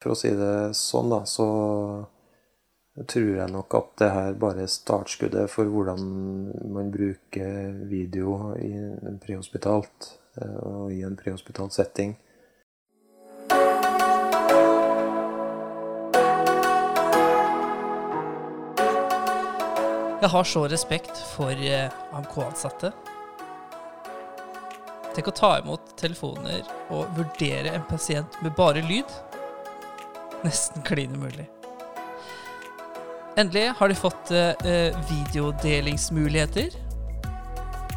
For å si det sånn, da, så tror jeg nok at det her bare er startskuddet for hvordan man bruker video i en prehospitalt eh, og i en prehospitalt setting. Jeg har så respekt for eh, AMK-ansatte. Tenk å ta imot telefoner og vurdere en pasient med bare lyd. Nesten klin umulig. Endelig har de fått eh, eh, videodelingsmuligheter.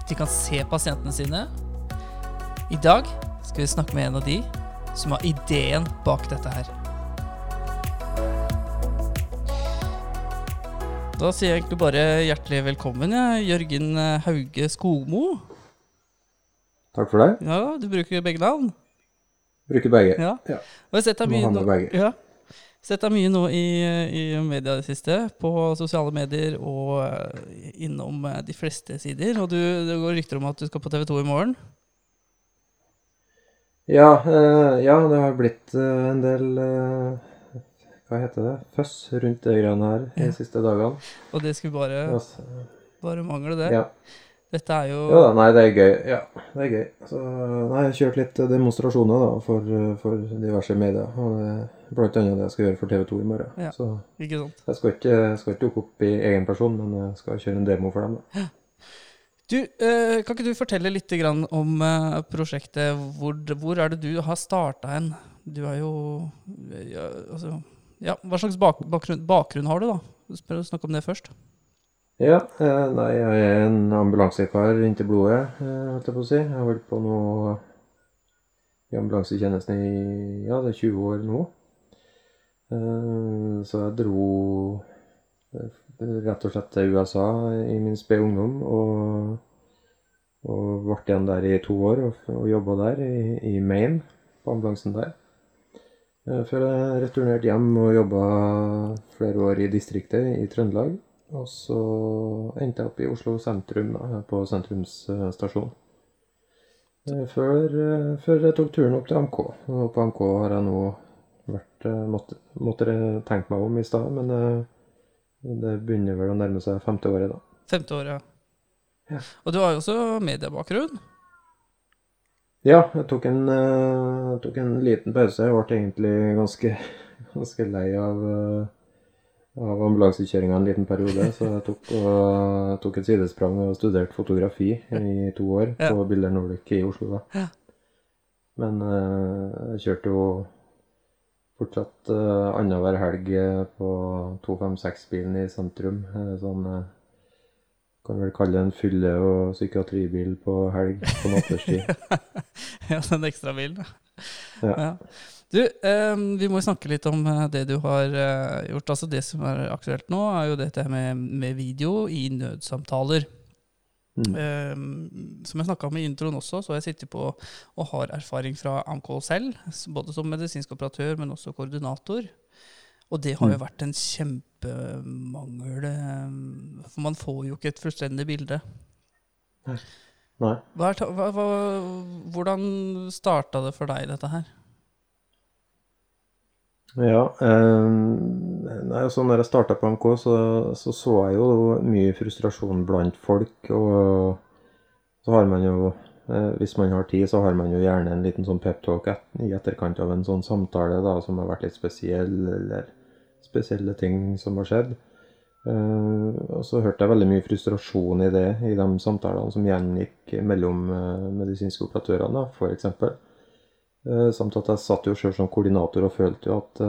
De kan se pasientene sine. I dag skal vi snakke med en av de som har ideen bak dette her. Da sier jeg egentlig bare hjertelig velkommen, jeg. Jørgen eh, Hauge Skogmo. Takk for det. Ja, du bruker begge navn? Bruker begge. Ja. Ja. Og jeg har sett deg Må mye ha begge. ja. Sett deg mye nå i, i media i det siste, på sosiale medier og eh, innom eh, de fleste sider. Og du, det går rykter om at du skal på TV 2 i morgen. Ja, eh, ja, det har blitt eh, en del eh, Hva heter det? Føss rundt de greiene her de Ja. siste dagene. Og det skulle bare, Altså, bare mangle, det. ja. Dette er jo ja da, nei, det er gøy. Ja, det er gøy. Så, nei, jeg har kjørt litt demonstrasjoner da, for, for diverse medier. Og det blant annet det jeg skal gjøre for TV 2 i morgen. Ja. Så Ikke sant. jeg skal ikke, jeg skal ikke dukke opp i egen person, men jeg skal kjøre en demo for dem. da. Du, eh, kan ikke du fortelle litt grann om eh, prosjektet? Hvor, hvor er det du har starta hen? Du er jo ja, altså, ja, Hva slags bak, bakgrunn, bakgrunn har du, da? Spør snakke om det først. Ja, eh, nei, jeg er en ambulansekar inntil blodet, eh, holdt jeg på å si. Jeg har vært på noe i ambulansetjenesten i ja, det er 20 år nå. Eh, så jeg dro eh, rett og slett til USA i min spede ungdom og, og ble igjen der i to år og, og jobba der i, i Maine, på ambulansen der. Eh, Før jeg returnerte hjem og jobba flere år i distriktet i Trøndelag. Og så endte jeg opp i Oslo sentrum, på sentrumsstasjon. Før, før jeg tok turen opp til AMK. Og på AMK har jeg nå vært eh, Måtte, måtte tenke meg om i stad, men eh, det begynner vel å nærme seg femte året, da. Femte året, ja. Ja. Og du har jo også mediebakgrunn. Ja, jeg tok en, eh, jeg tok en liten pause. Jeg ble egentlig ganske, ganske lei av, av ambulansekjøringa en liten periode, så jeg tok, og, tok et sidesprang og studerte fotografi i to år Ja. på Bilder Nordic i Oslo. da. Ja. Men jeg kjørte jo fortsatt uh, annenhver helg eh, på 256-bilen i sentrum. Eh, sånn uh, kan vel kalle det en fylle- og psykiatribil på helg på nattestid. ja, den ekstra bilen. Ja. Ja. Du, eh, vi må snakke litt om det du har eh, gjort. Altså Det som er aktuelt nå, er jo dette med, med video i nødsamtaler. Mm. Eh, som jeg snakka om i introen også, så jeg sitter på og har erfaring fra AMK selv. Både som medisinsk operatør, men også koordinator. Og det har jo Mm. vært en kjempemangel. eh, For man får jo ikke et fullstendig bilde. Nei. Hva hva, hvordan starta det for deg, dette her? Ja. Eh, nei, altså når jeg starta på MK, så, så så jeg jo mye frustrasjon blant folk. Og så har man jo, eh, hvis man har tid, så har man jo gjerne en liten sånn peptalk et, i etterkant av en sånn samtale da, som har vært litt spesiell, eller spesielle ting som har skjedd. Uh, og så hørte jeg veldig mye frustrasjon i det, i de samtalene som gjengikk mellom uh, medisinske operatørene, eksempel. Eh, Samt at jeg satt jo sjøl som koordinator og følte jo at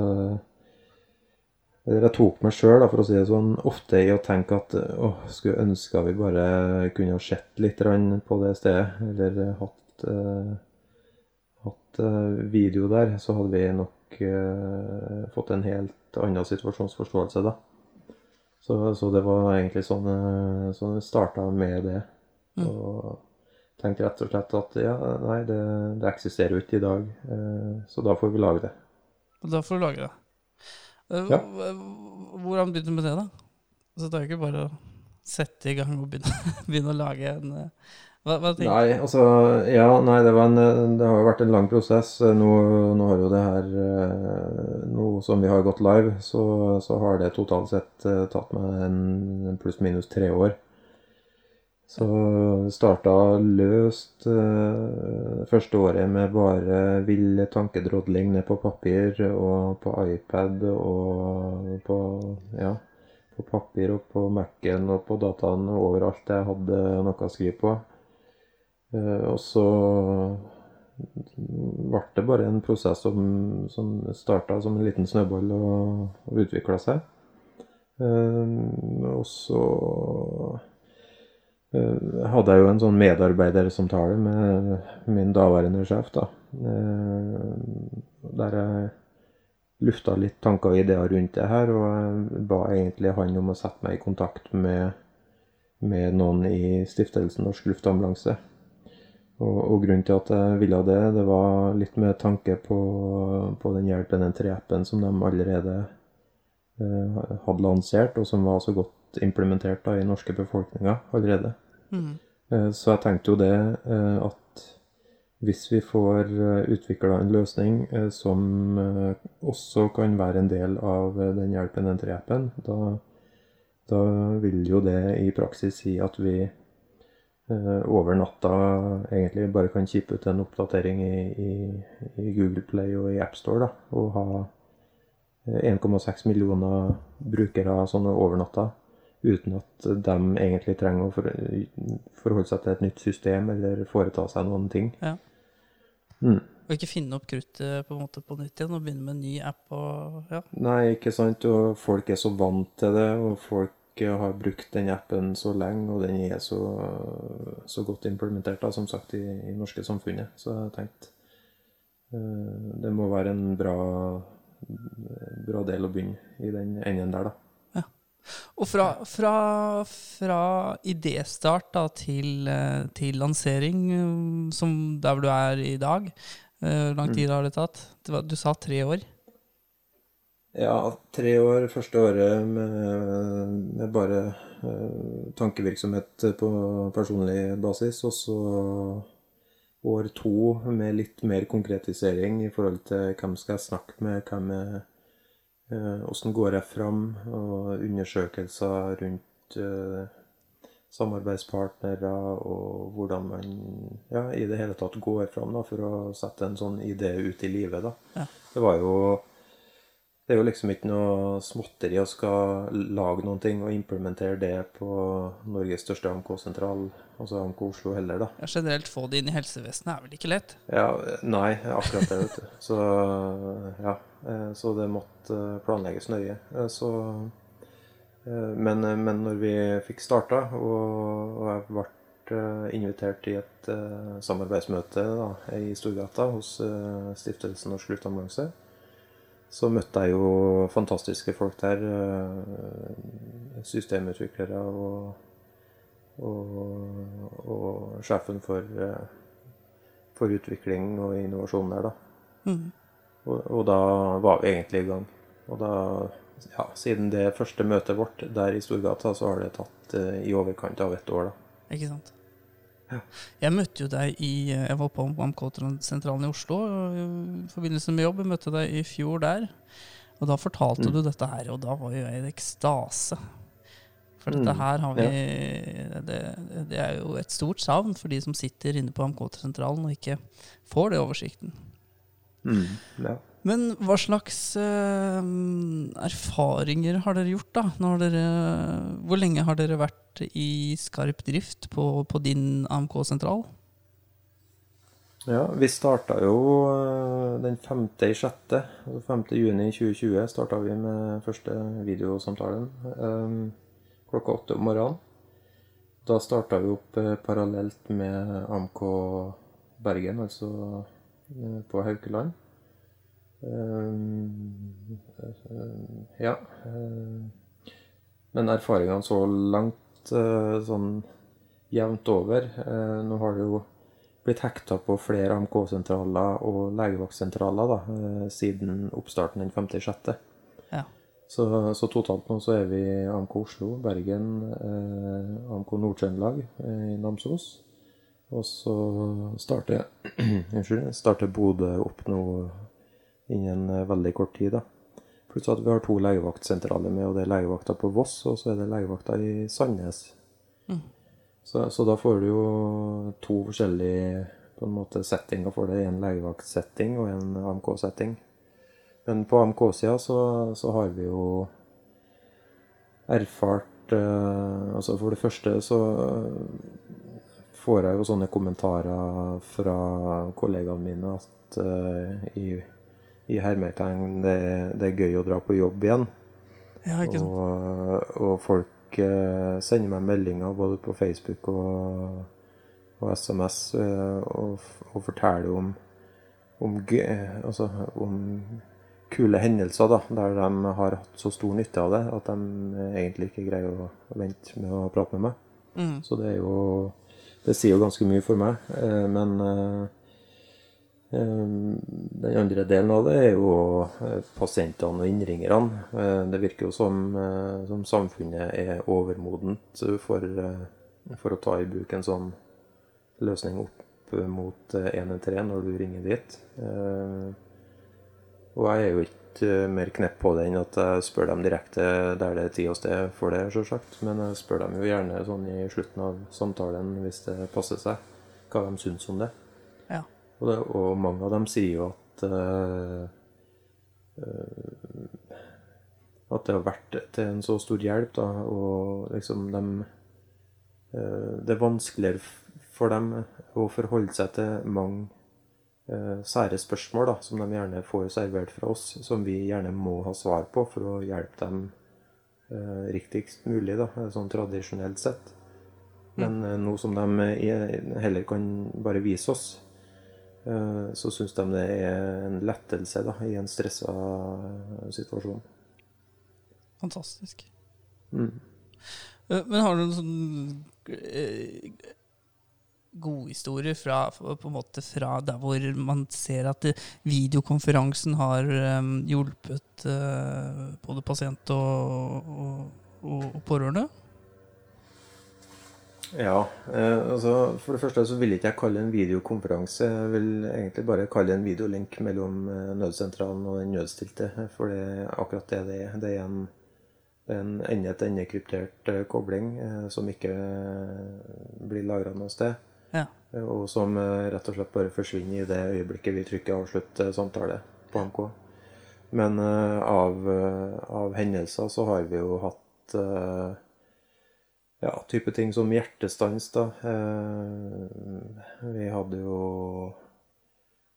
Eller jeg tok meg sjøl, for å si det sånn, ofte i å tenke at å, skulle ønske vi bare kunne ha sett litt på det stedet, eller hatt, eh, hatt eh, video der, så hadde vi nok eh, fått en helt annen situasjonsforståelse, da. Så, så det var egentlig sånn, eh, sånn det starta med det. Mm. Og tenkte rett og slett at ja, nei, det, det eksisterer jo ikke i dag, eh, så da får vi lage det. Og da får du lage det. Eh, Ja. Hvordan begynte du med det, da? Så det er jo ikke bare å sette i gang og begynne, begynne å lage en, eh, Hva, hva tenker Nei, altså Ja, nei, det, var en, det har jo vært en lang prosess. Nå, nå har jo det her eh, Nå som vi har gått live, så, så har det totalt sett eh, tatt meg en pluss-minus tre år. Så starta løst eh, første året med bare vill tankedrodling ned på papir og på iPad og på Ja, på papir og på Mac-en og på dataen og overalt jeg hadde noe å skrive på. Eh, og så ble det bare en prosess som, som starta som en liten snøball og, og utvikla seg. Eh, og så hadde jeg jo en sånn medarbeidersamtale med min daværende sjef, da. Der jeg lufta litt tanker og ideer rundt det her, og jeg ba egentlig han om å sette meg i kontakt med, med noen i stiftelsen Norsk Luftambulanse. Og, og, grunnen til at jeg ville det, det var litt med tanke på, på den hjelpen, den treappen som de allerede eh, hadde lansert, og som var så godt implementert da, i norske befolkninga allerede. Mm. Eh, så jeg tenkte jo det eh, at hvis vi får eh, utvikla en løsning som også kan være en del av den hjelpen, den treappen, da, da vil jo det i praksis si at vi over natta egentlig bare kan kippe ut en oppdatering i, i, i, Google Play og i AppStore, og ha 1,6 millioner brukere sånne over natta, uten at de egentlig trenger å forholde seg til et nytt system eller foreta seg noen ting. Ja. Mm. Og ikke finne opp kruttet på, en måte på nytt igjen og begynne med en ny app og ja. Nei, ikke sant. Og folk er så vant til det, og folk har brukt den appen så lenge, og den er så, så godt implementert, da, som sagt, i, i norske samfunnet. Så jeg tenkte uh, det må være en bra, bra del å begynne i den enden der, da. Og fra, fra, fra idéstart da, til, til, lansering, som der hvor du er i dag, hvor lang tid har det tatt? Du sa tre år? Ja, tre år. Første året med, med bare uh, tankevirksomhet på personlig basis. Og så år to med litt mer konkretisering i forhold til hvem skal jeg snakke med, hvem er Åssen uh, går jeg fram, og undersøkelser rundt uh, samarbeidspartnere, og hvordan man ja, i det hele tatt går fram da, for å sette en sånn idé ut i livet. Da. Ja. Det var jo det er jo liksom ikke noe småtteri å skal lage noen ting og implementere det på Norges største AMK-sentral, altså AMK Oslo heller, da. Ja, generelt få det inn i helsevesenet er vel ikke lett? Ja, nei, akkurat det, vet du. Så ja, eh, så det måtte planlegges nøye. Eh, så eh, men, men når vi fikk starta, og, og jeg ble invitert i et samarbeidsmøte da, i Storgata hos Stiftelsen Norsk Luftambulanse, så møtte jeg jo fantastiske folk der. Eh, systemutviklere og, og, og sjefen for, eh, for, utvikling og innovasjon der, da. Mm. Og, og, da var vi egentlig i gang. Og da, ja, siden det første møtet vårt der i Storgata, så har det tatt uh, i overkant av et år, da. Ikke sant. Jeg møtte jo deg i Jeg var på AMK-sentralen i Oslo i forbindelse med jobb. Jeg møtte deg i fjor der. Og da fortalte mm. du dette her, og da var jo jeg i ekstase. For dette Mm, her har vi ja. det, det er jo et stort savn for de som sitter inne på AMK-sentralen og ikke får det oversikten. Mm, ja. Men hva slags uh, erfaringer har dere gjort, da? Dere, hvor lenge har dere vært i skarp drift på, på din AMK-sentral? Ja, vi starta jo eh, den 5. i sjette, altså 5. juni 2020 starta vi med første videosamtalen um, klokka åtte om morgenen. Da starta vi opp parallelt med AMK Bergen, altså på Haukeland. Eh, ja. eh, Men erfaringene så langt eh, sånn jevnt over Nå har det jo blitt hekta på flere AMK-sentraler og legevaktsentraler da, siden oppstarten den 5.6. Ja. Så, så totalt nå så er vi AMK Oslo, Bergen, eh, AMK Nord-Trøndelag i Namsos. Og så starter, starter Bodø opp nå innen eh, veldig kort tid. da. Pluss at vi har to legevaktsentraler med, og det er legevakta på Voss, og så er det legevakta i Sandnes. Mm. Så, så da får du jo to forskjellige på en måte settinger for det. En legevaktsetting og en AMK-setting. Men på AMK-sida så, så har vi jo erfart eh, Altså for det første så får jeg jo sånne kommentarer fra kollegaene mine at eh, i, i hermetegn det, det er gøy å dra på jobb igjen. Ja, ikke sant. Og, og folk eh, sender meg meldinger både på Facebook og, og SMS eh, og, og forteller om, om, altså, om kule hendelser da, der de har hatt så stor nytte av det at de egentlig ikke greier å vente med å prate med meg. Mm. Så det er jo Det sier jo ganske mye for meg. eh, Men eh, eh, den andre delen av det er jo eh, pasientene og innringerne. Eh, Det virker jo som, eh, som samfunnet er overmodent for, for å ta i bruk en sånn løsning opp mot eh, 113 når du ringer dit. Og jeg er jo ikke mer knepp på det enn at jeg spør dem direkte der det er tid og sted for det, sjølsagt. Men jeg spør dem jo gjerne sånn i slutten av samtalen hvis det passer seg, hva de syns om det. Og, det, og mange av dem sier jo at uh, uh, At det har vært til en så stor hjelp, da, og liksom de uh, Det er vanskeligere for dem å forholde seg til mange eh, sære spørsmål da, som de gjerne får servert fra oss, som vi gjerne må ha svar på for å hjelpe dem eh, riktigst mulig, da, sånn tradisjonelt sett. Men eh, nå som de eh, heller kan bare vise oss, eh, så syns de det er en lettelse da, i en stressa situasjon. Fantastisk. Mm. Eh, Men har du noen sånn eh, gode historier fra, på en måte fra der hvor man ser at eh, videokonferansen har eh, hjulpet eh, både pasient og, og, og pårørende? Ja, eh, altså for det første så vil ikke jeg kalle det en videokonferanse. Jeg vil egentlig bare kalle det en videolink mellom eh, nødsentralen og den nødstilte. For det er akkurat det det er. Det er en, en ende-til-ende-kryptert eh, kobling eh, som ikke blir lagra noe sted. Ja. Og som rett og slett bare forsvinner i det øyeblikket vi trykker 'avslutt samtale' på MK. Men eh, av, av hendelser så har vi jo hatt ja, type ting som hjertestans, da. Eh, vi hadde jo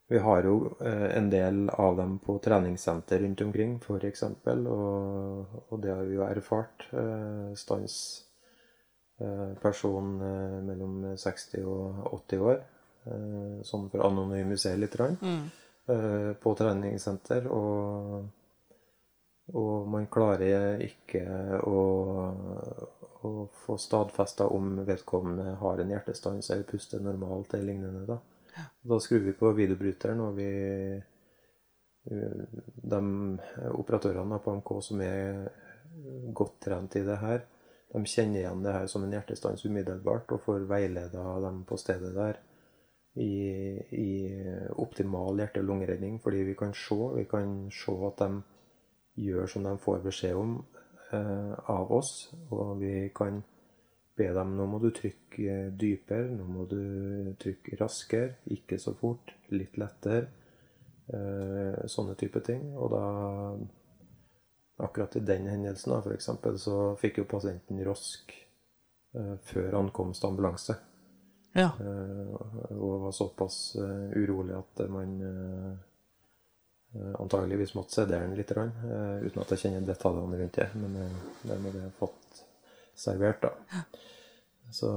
Vi har jo eh, en del av dem på treningssenter rundt omkring, f.eks. Og, og det har vi jo erfart. Eh, stans person mellom 60 og 80 år. Sånn for å anonymisere litt. Mm. på treningssenter, og, og man klarer ikke å, å få stadfesta om vedkommende har en hjertestans eller puster normalt eller lignende. Da, da skrur vi på videobryteren, og vi de operatørene på MK som er godt trent i det her, de kjenner igjen det her som en hjertestans umiddelbart og får veileda dem på stedet der i, i optimal hjerte- og lungeredning, fordi vi kan se, vi kan se at de gjør som de får beskjed om av oss, og vi kan be dem nå må du trykke dypere, nå må du trykke raskere, ikke så fort, litt lettere, eh, sånne type ting. Og da, akkurat i den hendelsen da, for eksempel, så fikk jo pasienten rask eh, før ankomst ambulanse. Ja. Eh, og var såpass eh, urolig at man eh, eh, antageligvis måtte sedere den litt, eh, uten at jeg kjenner detaljene rundt det. Men eh, det må vi ha fått servert, da. Så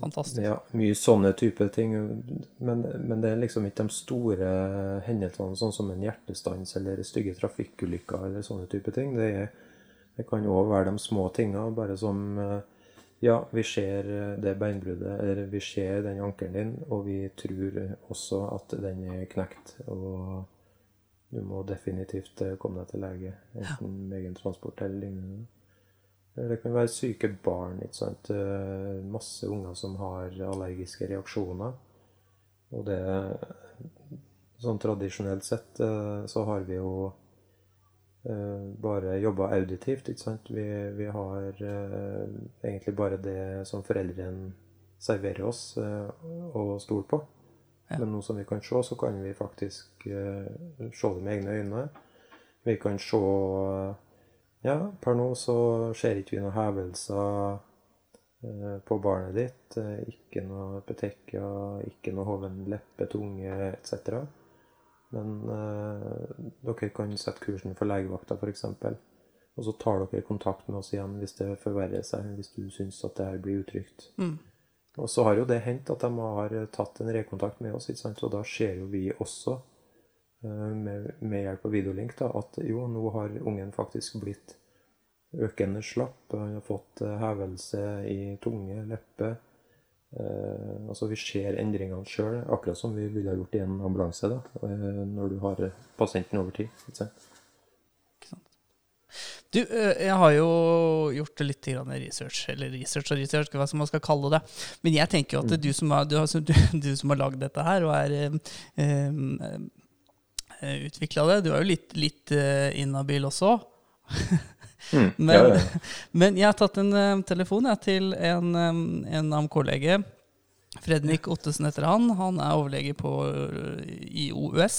Fantastisk. ja, mye sånne type ting. Men, men det er liksom ikke de store hendelsene, sånn som en hjertestans eller stygge trafikkulykker eller sånne type ting. Det, er, det kan òg være de små tinga, bare som eh, Ja, vi ser eh, det beinbruddet, eller vi ser den ankelen din, og vi tror også at den er knekt. Og du må definitivt eh, komme deg til lege, enten med egen transport eller lignende. Det kan være syke barn. ikke sant? Eh, masse unger som har allergiske reaksjoner. Og det Sånn tradisjonelt sett så har vi jo bare jobba auditivt, ikke sant. Vi, vi har egentlig bare det som foreldrene serverer oss og stoler på. Ja. Men nå som vi kan se, så kan vi faktisk se det med egne øyne. Vi kan se ja, per nå så ser ikke vi noen hevelser eh, på barnet ditt. Eh, ikke noe petekia, ikke noe hoven leppe, tunge etc. Men eh, dere kan sette kursen for legevakta f.eks. Og så tar dere kontakt med oss igjen hvis det forverrer seg, hvis du syns at det her blir utrygt. Mm. Og så har jo det hendt at de har tatt en rekontakt med oss, og da ser jo vi også Eh, med, med, hjelp av videolink da, at jo, nå har ungen faktisk blitt økende slapp. Han har fått eh, hevelse i tunge, leppe. Eh, altså Vi ser endringene sjøl, akkurat som vi ville ha gjort i en ambulanse da, eh, når du har pasienten over tid. Ikke sant? Du, jeg har jo gjort litt research, eller research og research, hva som man skal kalle det. Men jeg tenker jo at mm. du som har, du, du, du som har lagd dette her, og er eh, Eh, utvikla det. Du er jo litt, litt inhabil også. Mm, men, ja, ja. men, jeg har tatt en uh, telefon jeg, til en, um, en AMK-lege. Fredrik Ottesen heter han. Han er overlege på, i OUS,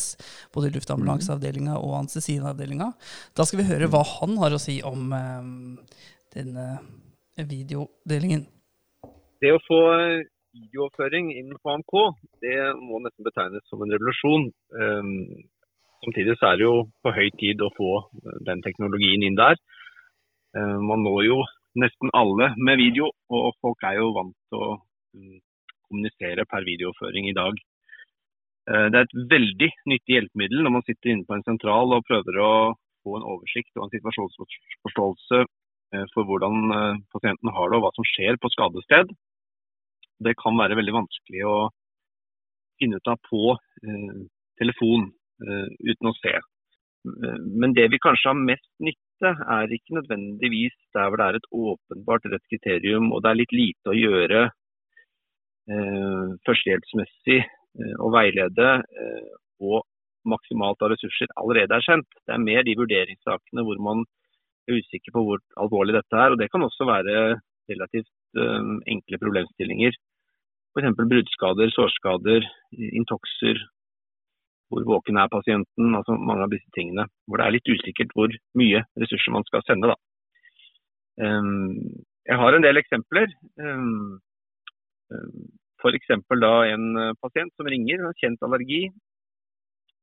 både i luftambulanseavdelinga og anestesiavdelinga. Da skal vi høre hva han har å si om um, denne videodelingen. Det å få videooppføring inn på AMK, det må nesten betegnes som en revolusjon. Um, Samtidig så er det jo på høy tid å få den teknologien inn der. Eh, man når jo nesten alle med video, og folk er jo vant til å mm, kommunisere per videoføring i dag. Eh, det er et veldig nyttig hjelpemiddel når man sitter inne på en sentral og prøver å få en oversikt og en situasjonsforståelse eh, for hvordan pasienten har det og hva som skjer på skadested. Det kan være veldig vanskelig å finne ut av på telefon. Eh, uten å se. Eh, men det vi kanskje har mest nytte, er ikke nødvendigvis der hvor det er et åpenbart rett kriterium og det er litt lite å gjøre eh, førstehjelpsmessig eh, og veilede og maksimalt av ressurser allerede er kjent. Det er mer de vurderingssakene hvor man er usikker på hvor alvorlig dette er. og Det kan også være relativt enkle problemstillinger. F.eks. bruddskader, sårskader, intokser, hvor våken er pasienten, altså mange av disse tingene. Hvor det er litt usikkert hvor mye ressurser man skal sende. Da. Ehm, jeg har en del eksempler. Um, F.eks. da en eh, pasient som ringer, har kjent allergi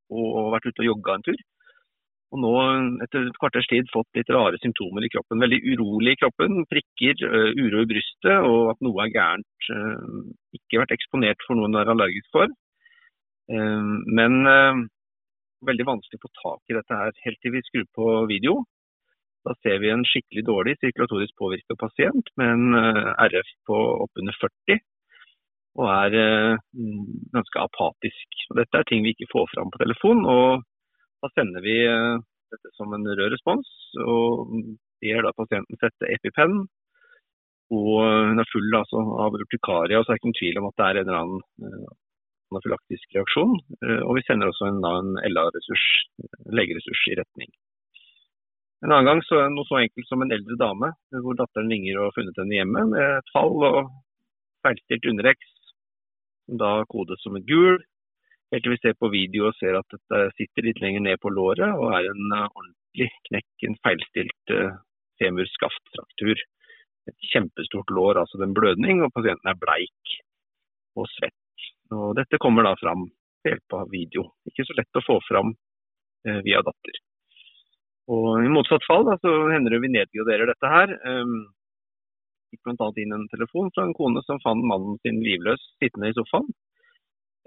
og vært ute og jogga en tur. Og nå etter et kvarters tid fått litt rare symptomer i kroppen. Veldig urolig i kroppen, prikker, eh, uro i brystet og at noe er gærent. Ikke vært eksponert for noe hun er allergisk for. Eh, men eh, veldig vanskelig å få tak i dette her helt til vi skrur på video. Da ser vi en skikkelig dårlig sirkulatorisk påvirket pasient med en eh, RF på oppunder 40 og er ganske apatisk. Dette er ting vi ikke får fram på telefon. og Da sender vi dette som en rød respons, og ber da pasienten sette EpiPen. Og hun er full altså, av urtikaria, så er det ikke noen tvil om at det er en eller annen anafylaktisk reaksjon. Eh, og vi sender også en, en LA-ressurs, legeressurs, i retning. En annen gang så noe så enkelt som en eldre dame, hvor datteren ringer og har funnet henne hjemme med et fall og feilstilt undereks, som da kodes som et gul. Helt til vi ser på video og ser at dette sitter litt lenger ned på låret og er en ordentlig knekk, en feilstilt femurskaftfraktur. Et kjempestort lår, altså en blødning, og pasienten er bleik og svett. Og dette kommer da fram ved hjelp av video. Ikke så lett å få fram eh, via datter. Og I motsatt fall da, så hender det vi nedgraderer dette her. Um, fikk bl.a. inn en telefon fra en kone som fant mannen sin livløs sittende i sofaen.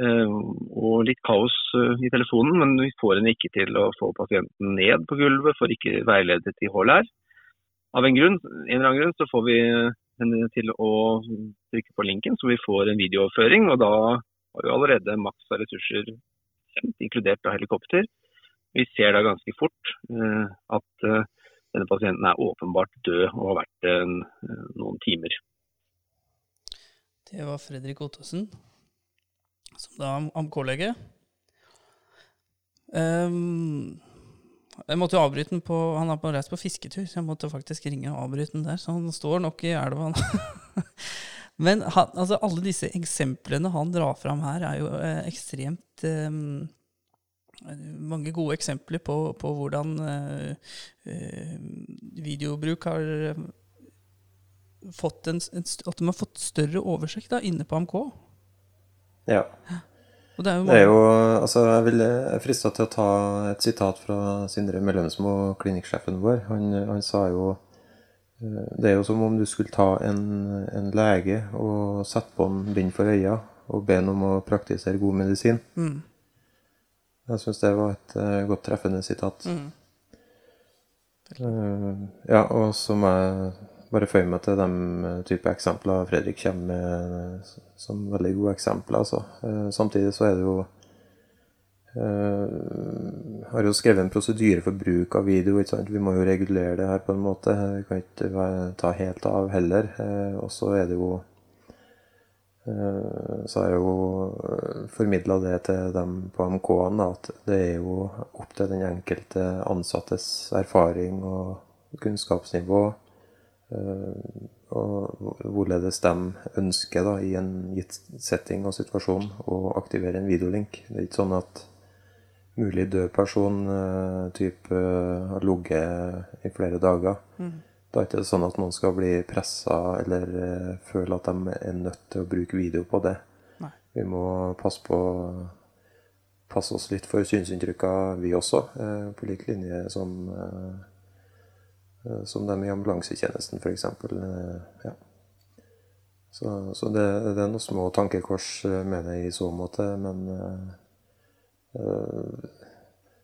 Um, og litt kaos uh, i telefonen, men vi får henne ikke til å få pasienten ned på gulvet, for ikke veiledet i HLR. Av en grunn, en eller annen grunn så får vi henne til å trykke på linken, så vi får en videooverføring. og da har jo allerede maks av ressurser inkludert av helikopter. Vi ser da ganske fort uh, at uh, denne pasienten er åpenbart død og har vært det en, noen timer. Det var Fredrik Ottesen, som da er AMK-lege. Um, jeg måtte jo avbryte den på Han er på reist på fisketur, så jeg måtte faktisk ringe og avbryte den der. Så han står nok i elva. Men han, altså, alle disse eksemplene han drar fram her, er jo eh, ekstremt eh, Mange gode eksempler på, på hvordan eh, eh videobruk har eh, fått en, en, At de har fått større oversikt da, inne på AMK. Ja. Og det er jo, det er jo altså, Jeg vil frista til å ta et sitat fra Sindre Mellomsmo, klinikksjefen vår. Han, han, sa jo Det er jo som om du skulle ta en, en lege og sette på en bind for øya og be ham om å praktisere god medisin. Mm. Jeg syns det var et uh, godt treffende sitat. Mm. Uh, ja, og så må jeg bare føye meg til de eh, type eksempler Fredrik kommer med som veldig gode eksempler. Altså. Uh, samtidig så er det jo Jeg har jo skrevet en prosedyre for bruk av video. Vi må jo regulere det her på en måte. Vi kan ikke ta helt av heller. Og så er det jo så har jeg jo formidla det til dem på MK-en at det er jo opp til den enkelte ansattes erfaring og kunnskapsnivå og hvorledes de ønsker da, i en gitt setting og situasjon å aktivere en videolink. Det er ikke sånn at mulig død person uh, type uh, har ligget i flere dager. Mm. Da er det ikke sånn at noen skal bli pressa eller uh, føle at de er nødt til å bruke video på det. Nei. Vi må passe på passe oss litt for synsinntrykka, vi også, på lik linje som Eh, som de i ambulansetjenesten, f.eks. Eh, ja. Så, så det, det, er noen små tankekors mener jeg, i så måte, men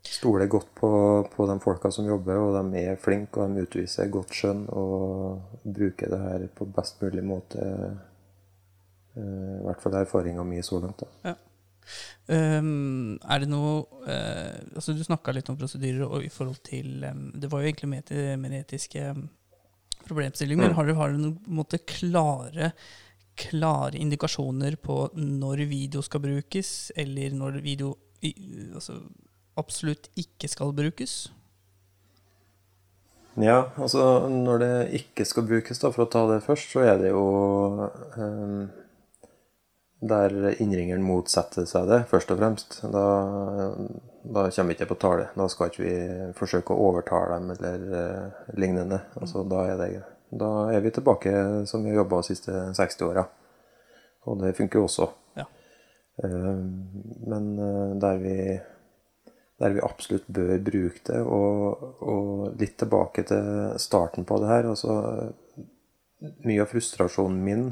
stoler godt på, på, de folka som jobber, og de er flinke, og de utviser godt skjønn og bruker det her på best mulig måte. Uh, I hvert fall erfaringa mi så langt. Da. Ja. Um, er det noe uh, altså Du snakka litt om prosedyrer og i forhold til um, Det var jo egentlig med, til, med etiske um, problemstillinger. Mm. Har du, noen måte, klare, klare indikasjoner på når video skal brukes, eller når video i, altså, absolutt ikke skal brukes? Ja, altså når det ikke skal brukes, da, for å ta det først, så er det jo um der innringeren motsetter seg det, først og fremst. Da, da kommer vi ikke på tale. Da skal ikke vi forsøke å overtale dem eller uh, lignende. Altså, da, er det, da, er vi tilbake som vi har jobba de siste 60 åra. Og det funker jo også. Ja. Uh, men uh, der, vi, der vi absolutt bør bruke det, og, og litt tilbake til starten på det her altså, Mye av frustrasjonen min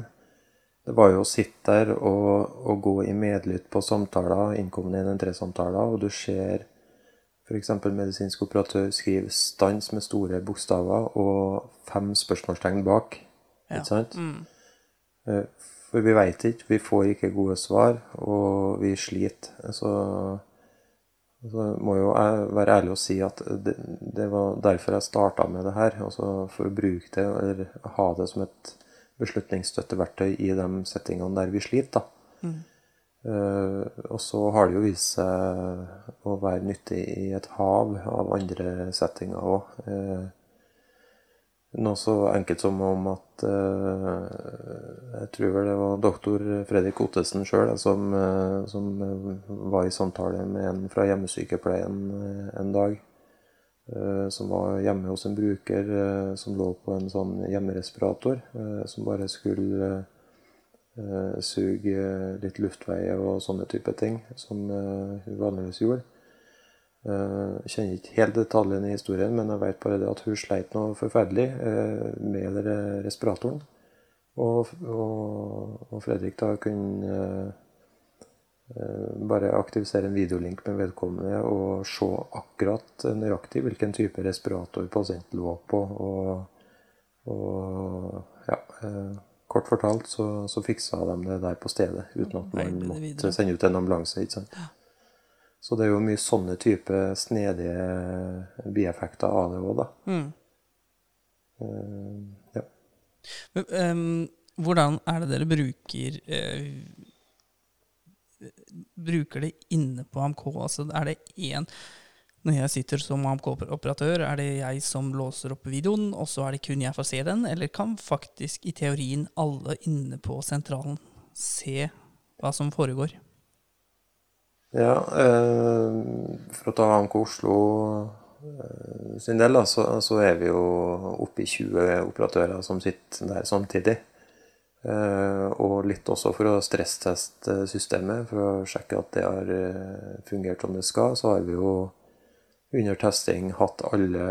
det var jo å sitte der og, og gå i medlytt på samtaler, innkommende 113-samtaler, og du ser f.eks. medisinsk operatør skrive 'stans' med store bokstaver og fem spørsmålstegn bak. Ja. Ikke sant? Mm. For vi veit ikke, vi får ikke gode svar, og vi sliter. Så, så må jo jeg være ærlig og si at det, det var derfor jeg starta med det her. Altså for å bruke det, eller ha det som et beslutningsstøtteverktøy i de settingene der vi sliter. Mm. Uh, og så har det jo vist seg å være nyttig i et hav av andre settinger òg. Uh, noe så enkelt som om at uh, Jeg tror vel det var doktor Fredrik Ottesen sjøl som, som, var i samtale med en fra hjemmesykepleien en dag. Eh, som var hjemme hos en bruker eh, som lå på en sånn hjemmerespirator, eh, som bare skulle suge litt luftveier og sånne type ting, som hun vanligvis gjorde. Jeg kjenner ikke helt detaljene i historien, men jeg vet bare det at hun sleit noe forferdelig med respiratoren. Og, og, og Fredrik da kunne Eh, bare aktivisere en videolink med vedkommende og se akkurat nøyaktig hvilken type respirator pasienten lå på. Og, og ja, eh, kort fortalt så, så, fiksa de det der på stedet uten at man måtte sende ut en ambulanse. ikke sant? Så det er jo mye sånne type snedige bieffekter av det òg, da. Mm. ja. Men, um, hvordan er det dere bruker uh, Bruker det inne på AMK? Altså, er det én Når jeg sitter som AMK-operatør, er det jeg som låser opp videoen, og så er det kun jeg får se den? Eller kan faktisk i teorien alle inne på sentralen se hva som foregår? Ja, eh, for å ta AMK Oslo eh, sin del, da, så, så, er vi jo oppe i 20 operatører som sitter der samtidig. Eh, og litt også for å stressteste systemet, for å sjekke at det har fungert som det skal. Så har vi jo under testing hatt alle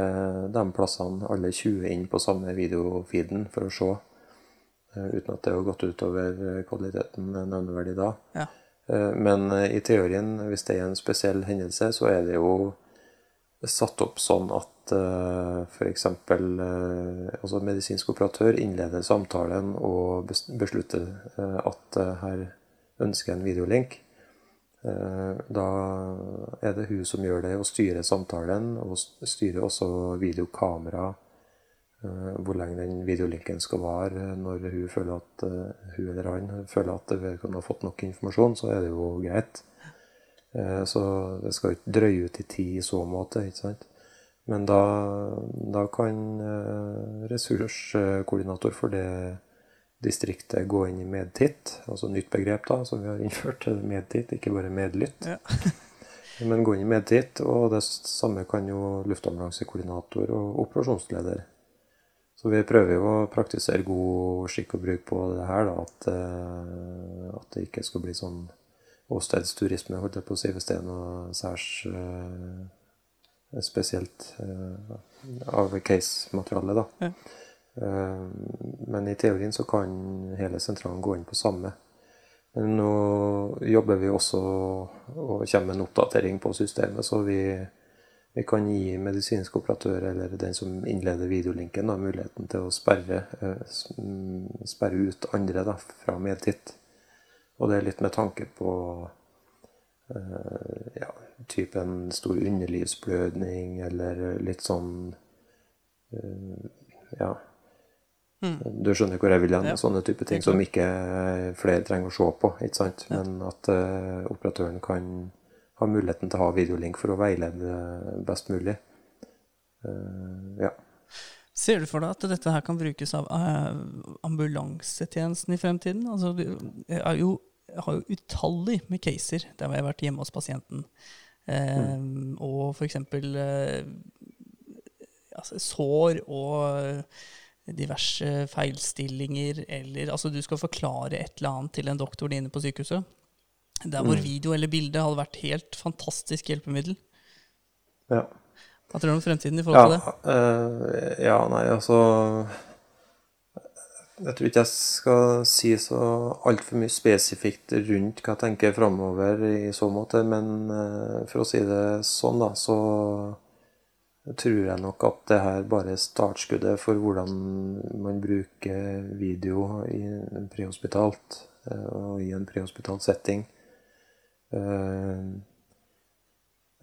de plassene, alle 20 inn på samme videofeeden for å se. Uten at det har gått utover kvaliteten nevneverdig da. Ja. Eh, men i teorien, hvis det er en spesiell hendelse, så er det jo satt opp sånn at uh, f.eks. Altså medisinsk operatør innleder samtalen og beslutter at her ønsker en videolink. Eh, da er det hun som gjør det, og styrer samtalen, og styrer også videokamera. Eh, hvor lenge den videolinken skal vare. Når hun føler at eh, hun eller han føler at vedkommende har fått nok informasjon, så er det jo greit. Så det skal ikke drøye ut i tid i så måte. ikke sant? Men da, da kan ressurskoordinator for det distriktet gå inn i medtitt, altså nytt begrep da, som vi har innført. Medtitt, ikke bare medlytt. Ja. Men gå inn i medtitt, og det samme kan jo luftambulansekoordinator og operasjonsleder. Så vi prøver jo å praktisere god skikk og bruk på det her, da, at, eh, at det ikke skal bli sånn åstedsturisme, holdt jeg på å si, hvis det er noe særs uh, spesielt uh, av case-materialet, da. Ja. Eh, men i teorien så kan hele sentralen gå inn på samme. Men nå jobber vi også og kommer med en oppdatering på systemet, så vi, vi kan gi medisinsk operatør eller den som innleder videolinken, da, muligheten til å sperre, eh, sperre ut andre da, fra medtitt. Og det er litt med tanke på uh, ja, typen stor underlivsblødning eller litt sånn uh, Ja Mm. Du skjønner hvor jeg vil hen. Ja. Sånne type ting som ikke flere trenger å se på. ikke sant? Men at operatøren kan ha muligheten til å ha videolink for å veilede best mulig. Uh, ja. Ser du for deg at dette her kan brukes av uh, ambulansetjenesten i fremtiden? Altså, jeg, er jo, jeg har jo utallig med caser der jeg har vært hjemme hos pasienten. mm. Og f.eks. Uh, altså, sår og diverse feilstillinger, eller altså du skal forklare et eller annet til en doktor inne på sykehuset. Der hvor mm. video eller bilde hadde vært helt fantastisk hjelpemiddel. Ja. Hva tror du om fremtiden i forhold til det? Uh, ja, nei, altså Jeg tror ikke jeg skal si så altfor mye spesifikt rundt hva jeg tenker framover i så måte, men uh, for å si det sånn, da, så tror jeg nok at det her bare er startskuddet for hvordan man bruker video i en prehospitalt eh, og i en prehospital setting. Eh,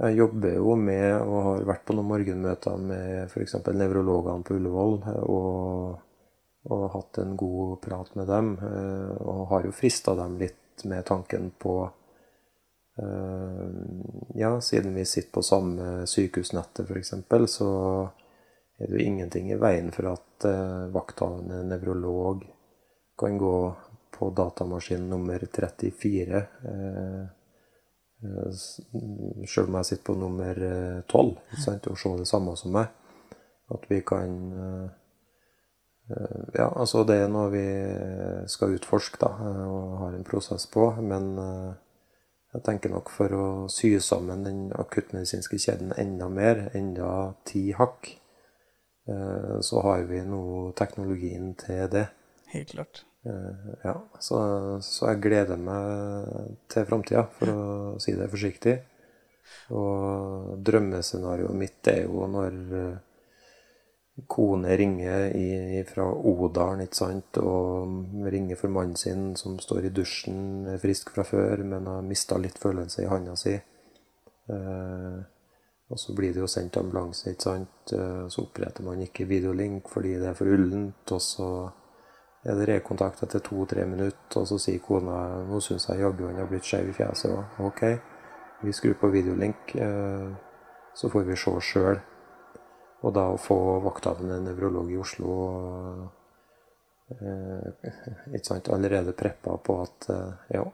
jeg jobber jo med og har vært på noen morgenmøter med f.eks. nevrologene på Ullevål og, og, hatt en god prat med dem. Eh, og har jo frista dem litt med tanken på Eh, ja, siden vi sitter på samme sykehusnettet f.eks., så er det jo ingenting i veien for at vakthavende nevrolog kan gå på datamaskin nummer 34. Uh, Sjøl om jeg sitter på nummer 12 sant, og se det samme som meg. At vi kan Ja, altså det er noe vi skal utforske da, og har en prosess på. Men jeg tenker nok for å sy sammen den akuttmedisinske kjeden enda mer, enda ti hakk, eh, så har vi nå teknologien til det. Helt klart. Eh, ja, så, så jeg gleder meg til framtida, for å si det forsiktig. Og drømmescenarioet mitt er jo når eh, kone ringer fra Odalen ikke sant, og ringer for mannen sin som står i dusjen, er frisk fra før, men har mista litt følelse i handa si. Eh, Og så blir det jo sendt ambulanse, ikke sant. Eh, Så oppretter man ikke videolink fordi det er for ullent. Og så er det rekontakt etter to-tre minutter, og så sier kona nå syns jeg jaggu han har blitt skeiv i fjeset òg. OK, vi skrur på videolink, eh, så får vi se sjøl. Og da å få vakthavende nevrolog i Oslo eh, ikke sant, allerede preppa på at eh, ja,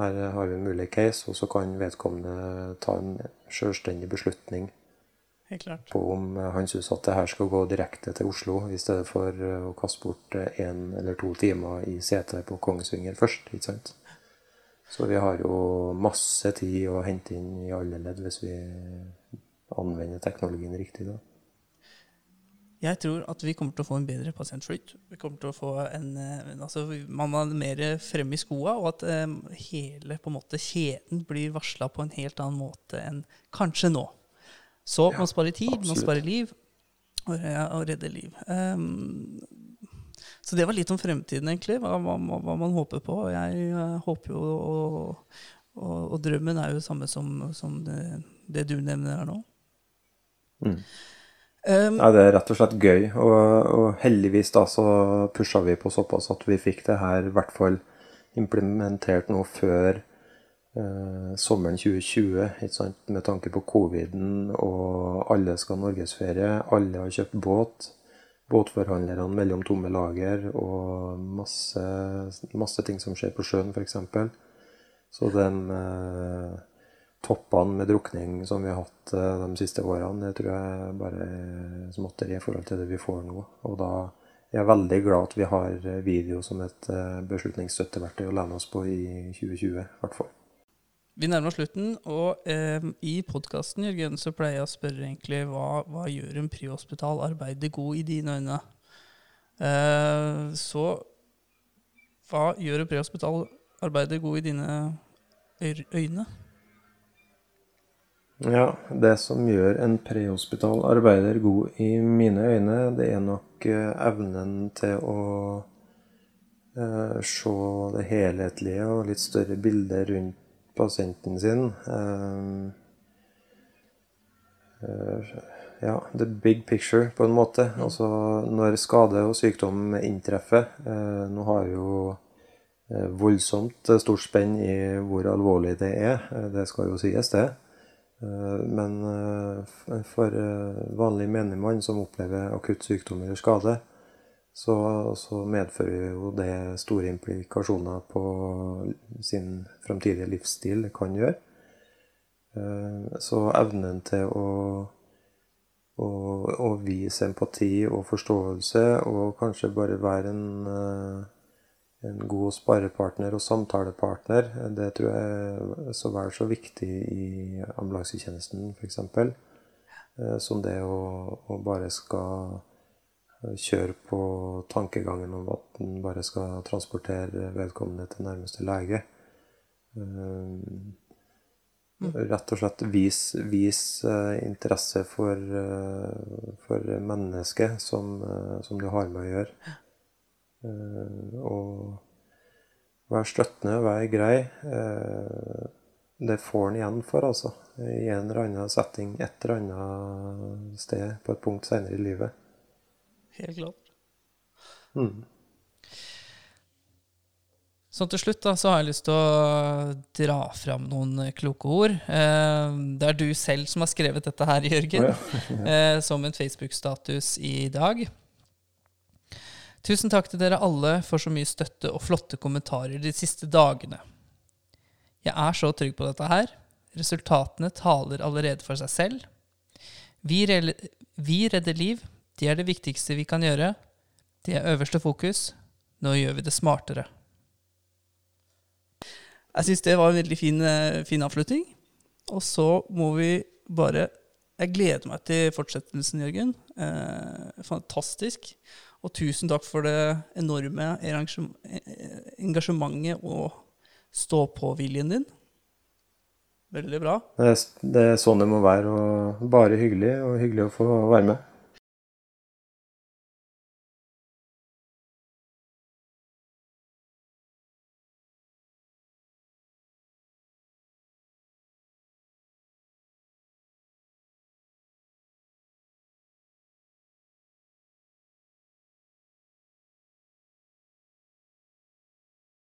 her har vi en mulig case, og så kan vedkommende ta en selvstendig beslutning. På om eh, han syns at det her skal gå direkte til Oslo, i stedet for eh, å kaste bort én eller to timer i setet på Kongsvinger først. ikke sant? Så vi har jo masse tid å hente inn i alle ledd hvis vi anvender teknologien riktig. da. Jeg tror at vi kommer til å få en bedre pasientflyt. Vi kommer til å få en, eh, altså Man er mer fremme i skoa, og at eh, hele på en måte kjeden blir varsla på en helt annen måte enn kanskje nå. Så man sparer tid, man sparer liv, og, og redder liv. Um, så det var litt om fremtiden, egentlig. Hva, hva, hva man håper på. Jeg jeg håper jo og, og, og drømmen er jo samme som, som det, det du nevner her nå. Mm. Um, Ja, det er rett og slett gøy. Og, og heldigvis da så pusha vi på såpass at vi fikk det her i hvert fall implementert nå før eh, sommeren 2020. Ikke sant? Med tanke på coviden, og alle skal ha norgesferie. Alle har kjøpt båt. Båtforhandlerne mellom tomme lager og masse, masse ting som skjer på sjøen, f.eks. Så den eh, toppene med drukning som vi har hatt eh, de siste årene, det tror jeg bare er småtteri i forhold til det vi får nå. Og da er jeg veldig glad at vi har eh, video som et eh, beslutningsstøtteverktøy å lene oss på i 2020, i hvert fall. Vi nærmer oss slutten, og eh, i podkasten Jørgen, så pleier jeg å spørre egentlig hva, hva gjør en prehospital arbeider god i dine øyne? Eh, så hva gjør en prehospital arbeider god i dine øyne? Ja, det som gjør en prehospital arbeider god i mine øyne, det er nok eh, evnen til å eh, se det helhetlige og litt større bildet rundt pasienten sin. Eh, eh, ja, the big picture, på en måte. Altså når skade og sykdom inntreffer. Eh, nå har jo voldsomt stort spenn i hvor alvorlig det er. Det skal jo sies, det. Men for vanlig menigmann som opplever akutt sykdom eller skade, så, så medfører jo det store implikasjoner på sin framtidige livsstil det kan gjøre. Eh, Så evnen til å, å, å vise empati og forståelse, og kanskje bare være en, eh, en god sparepartner og samtalepartner, det tror jeg er så vel så viktig i ambulansetjenesten, f.eks. Som det å, å bare skal eh, kjøre på tankegangen om at en bare skal transportere vedkommende til nærmeste lege. Eh, Rett og slett vis, vis, eh, interesse for, eh, for mennesket som, eh, som du har med å gjøre. Eh, og vær støttende, vær grei. eh, det får en igjen for, altså. I en eller annen setting, et eller annet sted, på et punkt senere i livet. Helt klart. Mm. Så til slutt da, så har jeg lyst til å dra fram noen eh, kloke ord. Eh, det er du selv som har skrevet dette her, Jørgen, ja, ja. som en Facebook-status i dag. Tusen takk til dere alle for så mye støtte og flotte kommentarer de siste dagene. Jeg er så trygg på dette her. Resultatene taler allerede for seg selv. Vi, vi redder liv. Det er det viktigste vi kan gjøre. Det er øverste fokus. Nå gjør vi det smartere. Jeg syns det var en veldig fin, eh, fin avslutning. Og så må vi bare Jeg gleder meg til fortsettelsen, Jørgen. Eh, fantastisk. Og tusen takk for det enorme eh, engasjementet og stå-på-viljen din. Veldig bra. Det, er, det er sånn det må være, og bare hyggelig, og hyggelig å få være med.